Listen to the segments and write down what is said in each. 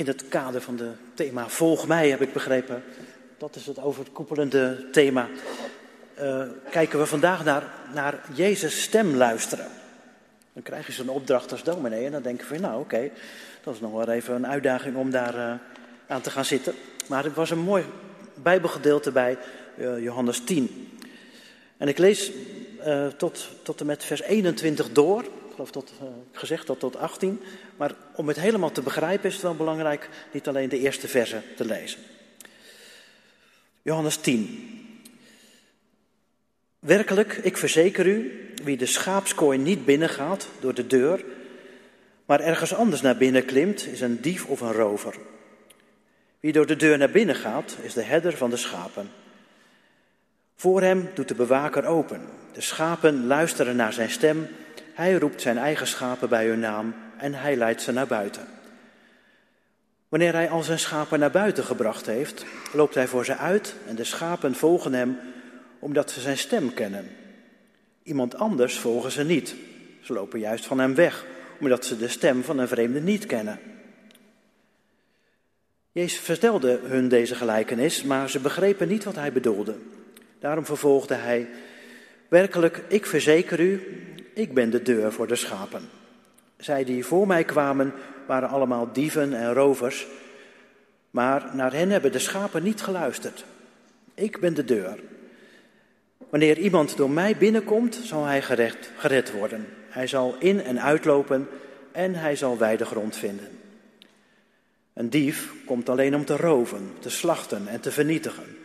In het kader van het thema Volg mij heb ik begrepen, dat is het overkoepelende thema, uh, kijken we vandaag naar, naar Jezus' stem luisteren. Dan krijg je zo'n opdracht als dominee en dan denk je van nou oké, dat is nog wel even een uitdaging om daar uh, aan te gaan zitten. Maar het was een mooi bijbelgedeelte bij uh, Johannes 10. En ik lees tot, tot en met vers 21 door geloof tot, uh, gezegd dat tot 18. Maar om het helemaal te begrijpen is het wel belangrijk niet alleen de eerste verse te lezen. Johannes 10. Werkelijk, ik verzeker u, wie de schaapskooi niet binnengaat door de deur, maar ergens anders naar binnen klimt, is een dief of een rover. Wie door de deur naar binnen gaat, is de herder van de schapen. Voor hem doet de bewaker open. De schapen luisteren naar zijn stem hij roept zijn eigen schapen bij hun naam en hij leidt ze naar buiten. Wanneer hij al zijn schapen naar buiten gebracht heeft, loopt hij voor ze uit en de schapen volgen hem omdat ze zijn stem kennen. Iemand anders volgen ze niet. Ze lopen juist van hem weg, omdat ze de stem van een vreemde niet kennen. Jezus vertelde hun deze gelijkenis, maar ze begrepen niet wat hij bedoelde. Daarom vervolgde hij: Werkelijk, ik verzeker u, ik ben de deur voor de schapen. Zij die voor mij kwamen waren allemaal dieven en rovers, maar naar hen hebben de schapen niet geluisterd. Ik ben de deur. Wanneer iemand door mij binnenkomt, zal hij gered, gered worden. Hij zal in en uitlopen en hij zal wijde grond vinden. Een dief komt alleen om te roven, te slachten en te vernietigen.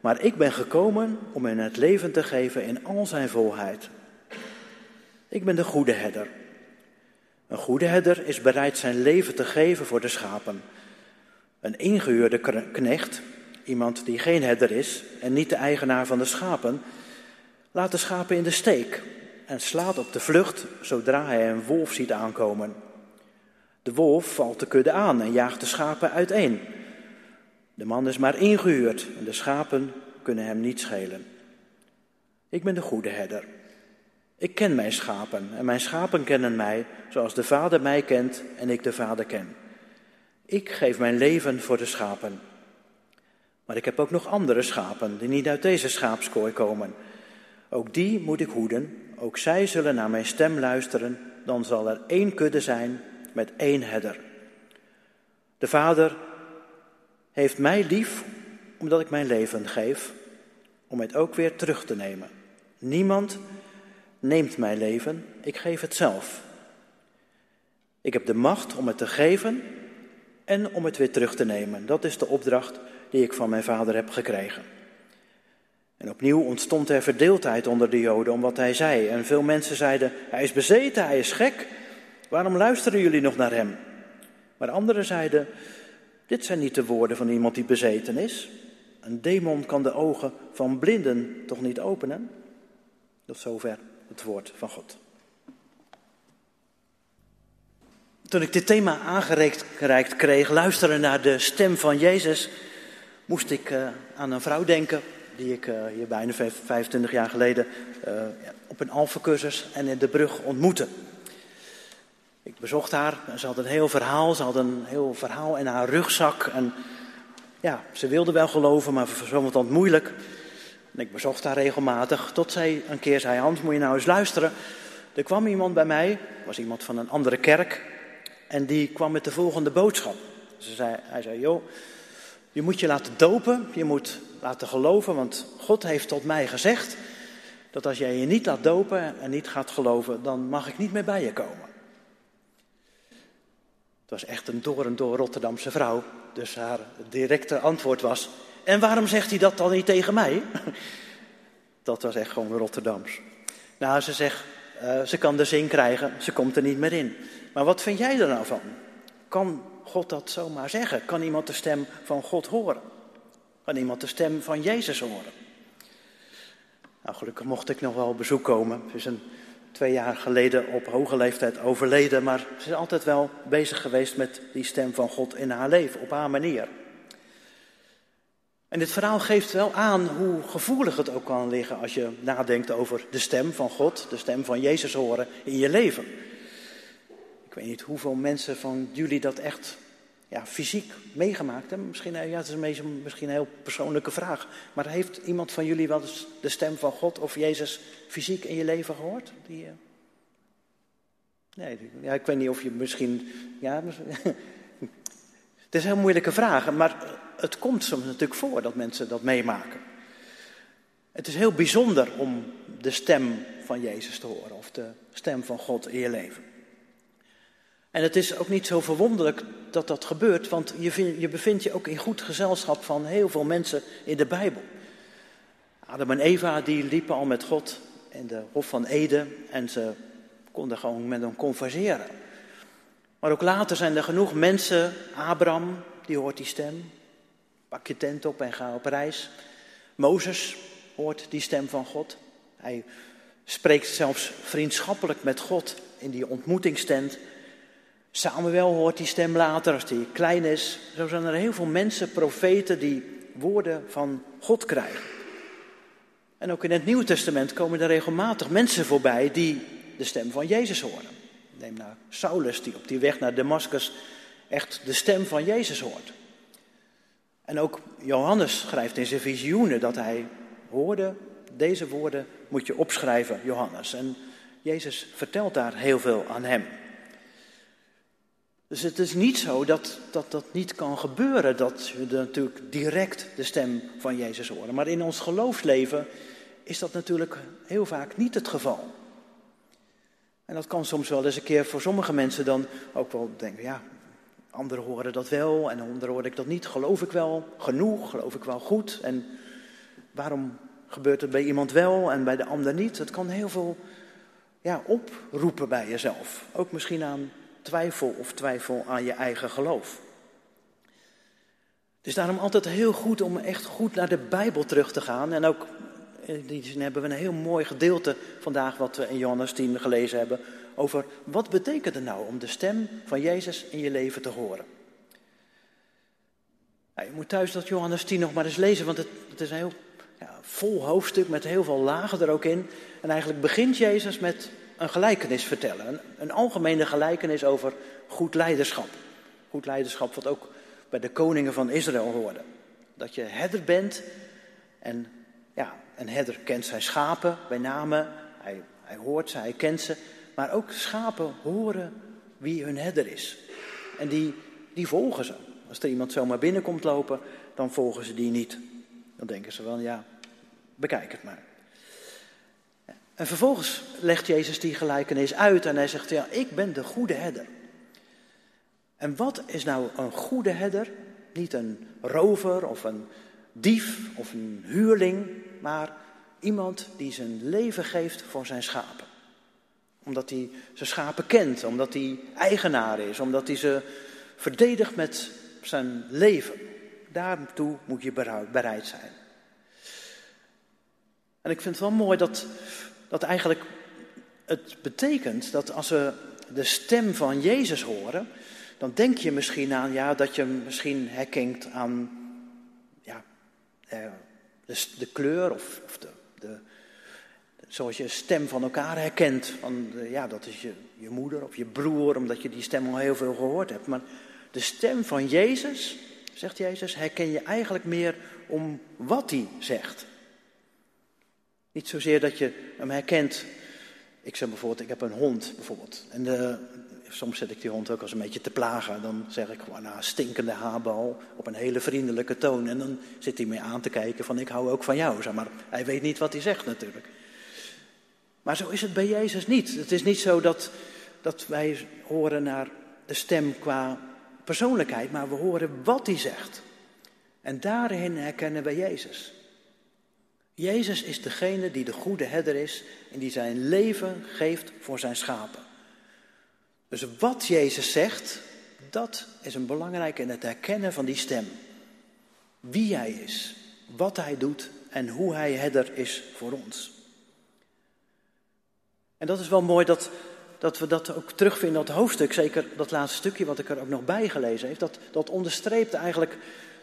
Maar ik ben gekomen om hen het leven te geven in al zijn volheid. Ik ben de goede herder. Een goede herder is bereid zijn leven te geven voor de schapen. Een ingehuurde knecht, iemand die geen herder is en niet de eigenaar van de schapen, laat de schapen in de steek en slaat op de vlucht zodra hij een wolf ziet aankomen. De wolf valt de kudde aan en jaagt de schapen uiteen. De man is maar ingehuurd en de schapen kunnen hem niet schelen. Ik ben de goede herder. Ik ken mijn schapen en mijn schapen kennen mij, zoals de Vader mij kent en ik de Vader ken. Ik geef mijn leven voor de schapen. Maar ik heb ook nog andere schapen die niet uit deze schaapskooi komen. Ook die moet ik hoeden, ook zij zullen naar mijn stem luisteren, dan zal er één kudde zijn met één herder. De Vader heeft mij lief omdat ik mijn leven geef, om het ook weer terug te nemen. Niemand neemt mijn leven, ik geef het zelf. Ik heb de macht om het te geven en om het weer terug te nemen. Dat is de opdracht die ik van mijn vader heb gekregen. En opnieuw ontstond er verdeeldheid onder de Joden om wat hij zei. En veel mensen zeiden: Hij is bezeten, hij is gek. Waarom luisteren jullie nog naar hem? Maar anderen zeiden: Dit zijn niet de woorden van iemand die bezeten is. Een demon kan de ogen van blinden toch niet openen? Tot zover het woord van God. Toen ik dit thema aangereikt kreeg, luisteren naar de stem van Jezus, moest ik uh, aan een vrouw denken die ik uh, hier bijna 25 jaar geleden uh, op een alfacursus en in de brug ontmoette. Ik bezocht haar en ze had een heel verhaal, ze had een heel verhaal in haar rugzak. En ja, ze wilde wel geloven, maar voor zo'n moeilijk. En ik bezocht haar regelmatig, tot zij een keer zei, Hans, moet je nou eens luisteren. Er kwam iemand bij mij, was iemand van een andere kerk, en die kwam met de volgende boodschap. Ze zei, hij zei, joh, je moet je laten dopen, je moet laten geloven, want God heeft tot mij gezegd dat als jij je niet laat dopen en niet gaat geloven, dan mag ik niet meer bij je komen. Het was echt een door en door Rotterdamse vrouw, dus haar directe antwoord was, en waarom zegt hij dat dan niet tegen mij? Dat was echt gewoon Rotterdams. Nou, ze zegt, uh, ze kan de zin krijgen, ze komt er niet meer in. Maar wat vind jij er nou van? Kan God dat zomaar zeggen? Kan iemand de stem van God horen? Kan iemand de stem van Jezus horen? Nou, gelukkig mocht ik nog wel op bezoek komen. Ze is een twee jaar geleden op hoge leeftijd overleden, maar ze is altijd wel bezig geweest met die stem van God in haar leven, op haar manier. En dit verhaal geeft wel aan hoe gevoelig het ook kan liggen als je nadenkt over de stem van God, de stem van Jezus horen in je leven. Ik weet niet hoeveel mensen van jullie dat echt ja, fysiek meegemaakt hebben? Misschien, ja, het is een, misschien een heel persoonlijke vraag. Maar heeft iemand van jullie wel eens de stem van God of Jezus fysiek in je leven gehoord? Die, uh... Nee, ja, ik weet niet of je misschien. Ja, is heel moeilijke vraag, maar het komt soms natuurlijk voor dat mensen dat meemaken. Het is heel bijzonder om de stem van Jezus te horen of de stem van God in je leven. En het is ook niet zo verwonderlijk dat dat gebeurt, want je, je bevindt je ook in goed gezelschap van heel veel mensen in de Bijbel. Adam en Eva die liepen al met God in de Hof van Eden en ze konden gewoon met hem converseren. Maar ook later zijn er genoeg mensen, Abraham, die hoort die stem. Pak je tent op en ga op reis. Mozes hoort die stem van God. Hij spreekt zelfs vriendschappelijk met God in die ontmoetingstent. Samuel hoort die stem later als hij klein is. Zo zijn er heel veel mensen, profeten, die woorden van God krijgen. En ook in het Nieuwe Testament komen er regelmatig mensen voorbij die de stem van Jezus horen. Neem nou Saulus, die op die weg naar Damascus echt de stem van Jezus hoort. En ook Johannes schrijft in zijn visioenen dat hij hoorde, deze woorden moet je opschrijven, Johannes. En Jezus vertelt daar heel veel aan hem. Dus het is niet zo dat, dat dat niet kan gebeuren, dat we natuurlijk direct de stem van Jezus horen. Maar in ons geloofsleven is dat natuurlijk heel vaak niet het geval. En dat kan soms wel eens een keer voor sommige mensen dan ook wel denken, ja, anderen horen dat wel en anderen hoor ik dat niet. Geloof ik wel genoeg? Geloof ik wel goed? En waarom gebeurt het bij iemand wel en bij de ander niet? Het kan heel veel ja, oproepen bij jezelf. Ook misschien aan twijfel of twijfel aan je eigen geloof. Het is daarom altijd heel goed om echt goed naar de Bijbel terug te gaan. En ook in die zin hebben we een heel mooi gedeelte vandaag wat we in Johannes 10 gelezen hebben. Over wat betekent het nou om de stem van Jezus in je leven te horen. Je moet thuis dat Johannes 10 nog maar eens lezen, want het, het is een heel ja, vol hoofdstuk met heel veel lagen er ook in. En eigenlijk begint Jezus met een gelijkenis vertellen. Een, een algemene gelijkenis over goed leiderschap. Goed leiderschap wat ook bij de koningen van Israël hoorde. Dat je herder bent en ja, een herder kent zijn schapen bij name. Hij, hij hoort ze, hij kent ze. Maar ook schapen horen wie hun herder is. En die, die volgen ze. Als er iemand zomaar binnenkomt lopen, dan volgen ze die niet. Dan denken ze wel, ja, bekijk het maar. En vervolgens legt Jezus die gelijkenis uit en hij zegt, ja, ik ben de goede herder. En wat is nou een goede herder? Niet een rover of een dief of een huurling, maar iemand die zijn leven geeft voor zijn schapen. Omdat hij zijn schapen kent, omdat hij eigenaar is, omdat hij ze verdedigt met zijn leven. Daartoe moet je bereid zijn. En ik vind het wel mooi dat dat eigenlijk het betekent dat als we de stem van Jezus horen, dan denk je misschien aan ja, dat je misschien herkent aan eh, de, kleur of, of de, de, zoals je een stem van elkaar herkent. Van, ja, dat is je, je moeder of je broer, omdat je die stem al heel veel gehoord hebt. Maar de stem van Jezus, zegt Jezus, herken je eigenlijk meer om wat hij zegt. Niet zozeer dat je hem herkent. Ik zeg bijvoorbeeld, ik heb een hond bijvoorbeeld. En de, eh, soms zet ik die hond ook als een beetje te plagen. Dan zeg ik gewoon, nou, stinkende haarbal op een hele vriendelijke toon. En dan zit hij mee aan te kijken van, ik hou ook van jou. Zeg maar hij weet niet wat hij zegt natuurlijk. Maar zo is het bij Jezus niet. Het is niet zo dat, dat wij horen naar de stem qua persoonlijkheid, maar we horen wat hij zegt. En daarin herkennen we Jezus. Jezus is degene die de goede herder is en die zijn leven geeft voor zijn schapen. Dus wat Jezus zegt, dat is een belangrijk in het herkennen van die stem. Wie hij is, wat hij doet en hoe hij herder is voor ons. En dat is wel mooi dat, dat we dat ook terugvinden in dat hoofdstuk. Zeker dat laatste stukje wat ik er ook nog bij gelezen heb. Dat, dat onderstreept eigenlijk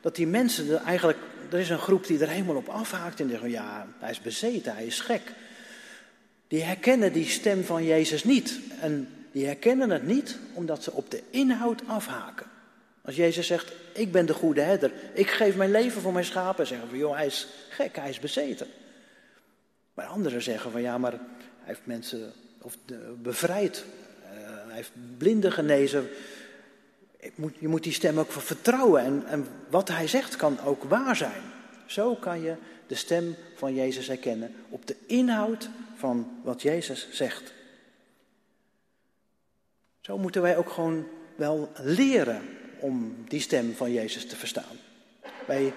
dat die mensen er eigenlijk, er is een groep die er helemaal op afhaakt en zeggen, ja, hij is bezeten, hij is gek. Die herkennen die stem van Jezus niet. En die herkennen het niet omdat ze op de inhoud afhaken. Als Jezus zegt, ik ben de goede herder, ik geef mijn leven voor mijn schapen, zeggen we, joh, hij is gek, hij is bezeten. Maar anderen zeggen van, ja, maar hij heeft mensen of, bevrijd, uh, hij heeft blinden genezen. Moet, je moet die stem ook vertrouwen en, en wat hij zegt kan ook waar zijn. Zo kan je de stem van Jezus herkennen op de inhoud van wat Jezus zegt. Zo moeten wij ook gewoon wel leren om die stem van Jezus te verstaan. Bij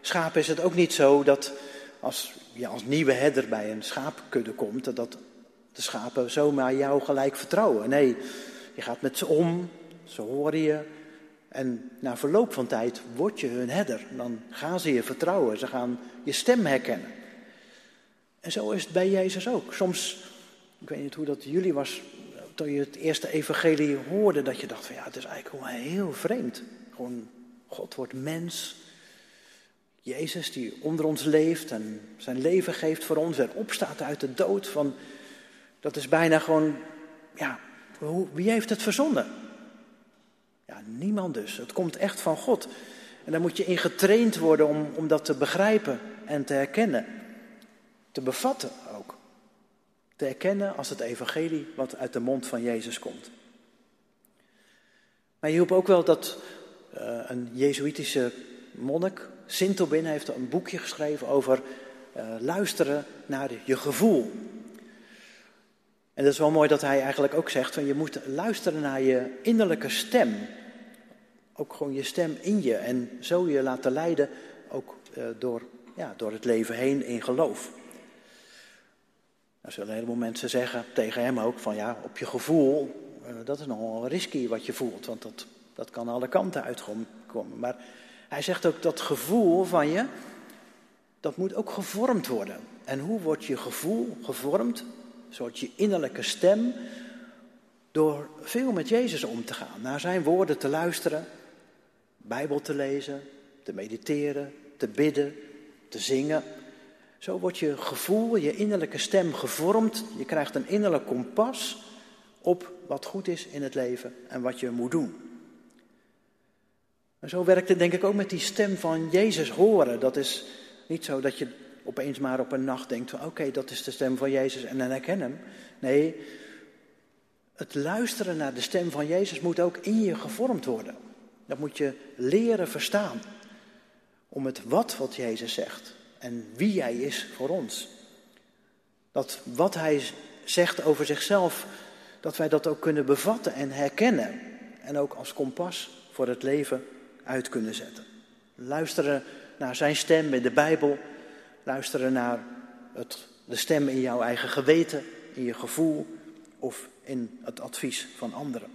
schapen is het ook niet zo dat als je als nieuwe herder bij een schaapkudde komt, dat de schapen zomaar jou gelijk vertrouwen. Nee, je gaat met ze om, ze horen je. En na verloop van tijd word je hun herder. Dan gaan ze je vertrouwen, ze gaan je stem herkennen. En zo is het bij Jezus ook. Soms, ik weet niet hoe dat jullie was, toen je het eerste evangelie hoorde, dat je dacht van ja, het is eigenlijk wel heel vreemd. Gewoon, God wordt mens. Jezus die onder ons leeft en zijn leven geeft voor ons en opstaat uit de dood. Van, dat is bijna gewoon, ja, wie heeft het verzonnen? Ja, niemand dus. Het komt echt van God. En daar moet je in getraind worden om, om dat te begrijpen en te herkennen. Te bevatten. Te herkennen als het evangelie wat uit de mond van Jezus komt. Maar je hielp ook wel dat uh, een Jezuïtische monnik, Sintobin, heeft een boekje geschreven over uh, luisteren naar je gevoel. En dat is wel mooi dat hij eigenlijk ook zegt van je moet luisteren naar je innerlijke stem. Ook gewoon je stem in je en zo je laten leiden ook uh, door, ja, door het leven heen in geloof. Dan zullen een heleboel mensen zeggen tegen hem ook van ja, op je gevoel, uh, dat is nogal risky wat je voelt, want dat, dat kan alle kanten uitkomen. Maar hij zegt ook dat gevoel van je, dat moet ook gevormd worden. En hoe wordt je gevoel gevormd? soort je innerlijke stem, door veel met Jezus om te gaan, naar zijn woorden te luisteren, Bijbel te lezen, te mediteren, te bidden, te zingen. Zo wordt je gevoel, je innerlijke stem gevormd. Je krijgt een innerlijk kompas op wat goed is in het leven en wat je moet doen. En zo werkt het denk ik ook met die stem van Jezus horen. Dat is niet zo dat je opeens maar op een nacht denkt van oké, dat is de stem van Jezus en dan herken hem. Nee, het luisteren naar de stem van Jezus moet ook in je gevormd worden. Dat moet je leren verstaan. Om het wat wat Jezus zegt en wie Hij is voor ons. Dat wat Hij zegt over zichzelf, dat wij dat ook kunnen bevatten en herkennen. En ook als kompas voor het leven uit kunnen zetten. Luisteren naar Zijn stem in de Bijbel Luisteren naar het, de stem in jouw eigen geweten, in je gevoel of in het advies van anderen.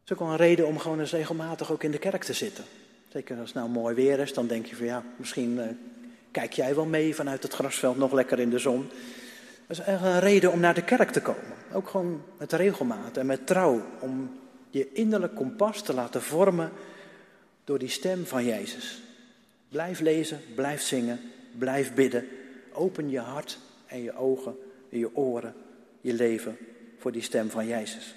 Het is ook wel een reden om gewoon eens regelmatig ook in de kerk te zitten. Zeker als het nou mooi weer is, dan denk je van ja, misschien uh, kijk jij wel mee vanuit het grasveld nog lekker in de zon. Dat is echt een reden om naar de kerk te komen. Ook gewoon met regelmaat en met trouw. Om je innerlijk kompas te laten vormen door die stem van Jezus. Blijf lezen, blijf zingen, blijf bidden. Open je hart en je ogen en je oren, je leven voor die stem van Jezus.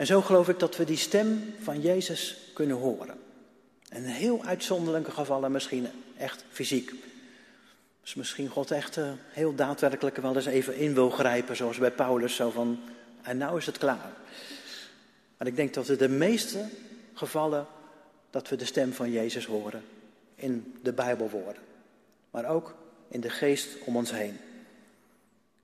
En zo geloof ik dat we die stem van Jezus kunnen horen. En in heel uitzonderlijke gevallen misschien echt fysiek. Dus misschien God echt uh, heel daadwerkelijk wel eens even in wil grijpen, zoals bij Paulus, zo van, en nou is het klaar. Maar ik denk dat we de meeste gevallen dat we de stem van Jezus horen in de Bijbelwoorden, maar ook in de geest om ons heen,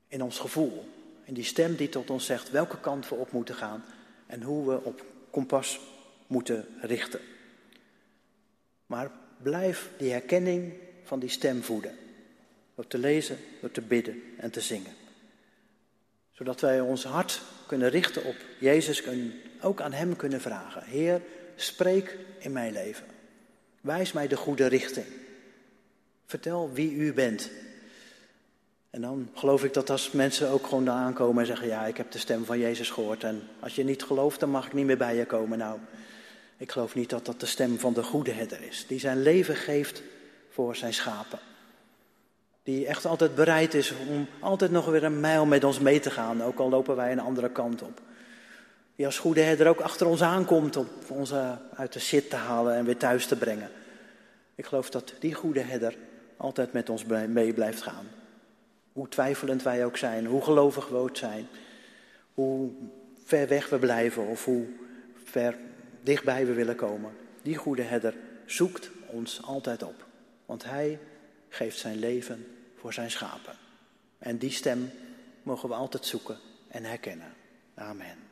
in ons gevoel, in die stem die tot ons zegt welke kant we op moeten gaan en hoe we op kompas moeten richten. Maar blijf die herkenning van die stem voeden, door te lezen, door te bidden en te zingen. Zodat wij ons hart kunnen richten op Jezus en ook aan Hem kunnen vragen. Heer, spreek in mijn leven. Wijs mij de goede richting. Vertel wie u bent. En dan geloof ik dat als mensen ook gewoon daar aankomen en zeggen: Ja, ik heb de stem van Jezus gehoord. En als je niet gelooft, dan mag ik niet meer bij je komen. Nou, ik geloof niet dat dat de stem van de goede herder is. Die zijn leven geeft voor zijn schapen. Die echt altijd bereid is om altijd nog weer een mijl met ons mee te gaan, ook al lopen wij een andere kant op. Die als goede herder ook achter ons aankomt om ons uit de shit te halen en weer thuis te brengen. Ik geloof dat die goede herder altijd met ons mee blijft gaan. Hoe twijfelend wij ook zijn, hoe gelovig we ook zijn, hoe ver weg we blijven of hoe ver dichtbij we willen komen. Die goede herder zoekt ons altijd op, want hij geeft zijn leven voor zijn schapen. En die stem mogen we altijd zoeken en herkennen. Amen.